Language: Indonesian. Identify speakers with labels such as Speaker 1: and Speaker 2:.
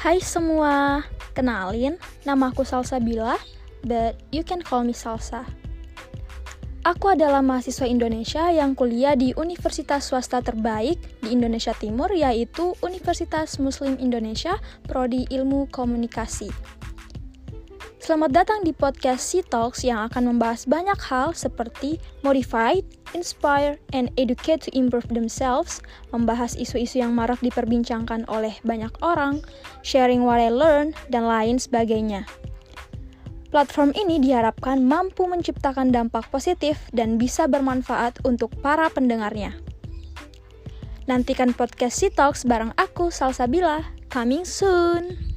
Speaker 1: Hai semua, kenalin, nama aku Salsabila, but you can call me Salsa. Aku adalah mahasiswa Indonesia yang kuliah di universitas swasta terbaik di Indonesia Timur, yaitu Universitas Muslim Indonesia, Prodi Ilmu Komunikasi. Selamat datang di podcast Sea Talks yang akan membahas banyak hal seperti motivate, inspire, and educate to improve themselves, membahas isu-isu yang marak diperbincangkan oleh banyak orang, sharing what I learn, dan lain sebagainya. Platform ini diharapkan mampu menciptakan dampak positif dan bisa bermanfaat untuk para pendengarnya. Nantikan podcast Sea Talks bareng aku, Salsabila, coming soon!